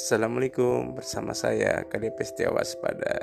Assalamualaikum bersama saya KDP Setiawas pada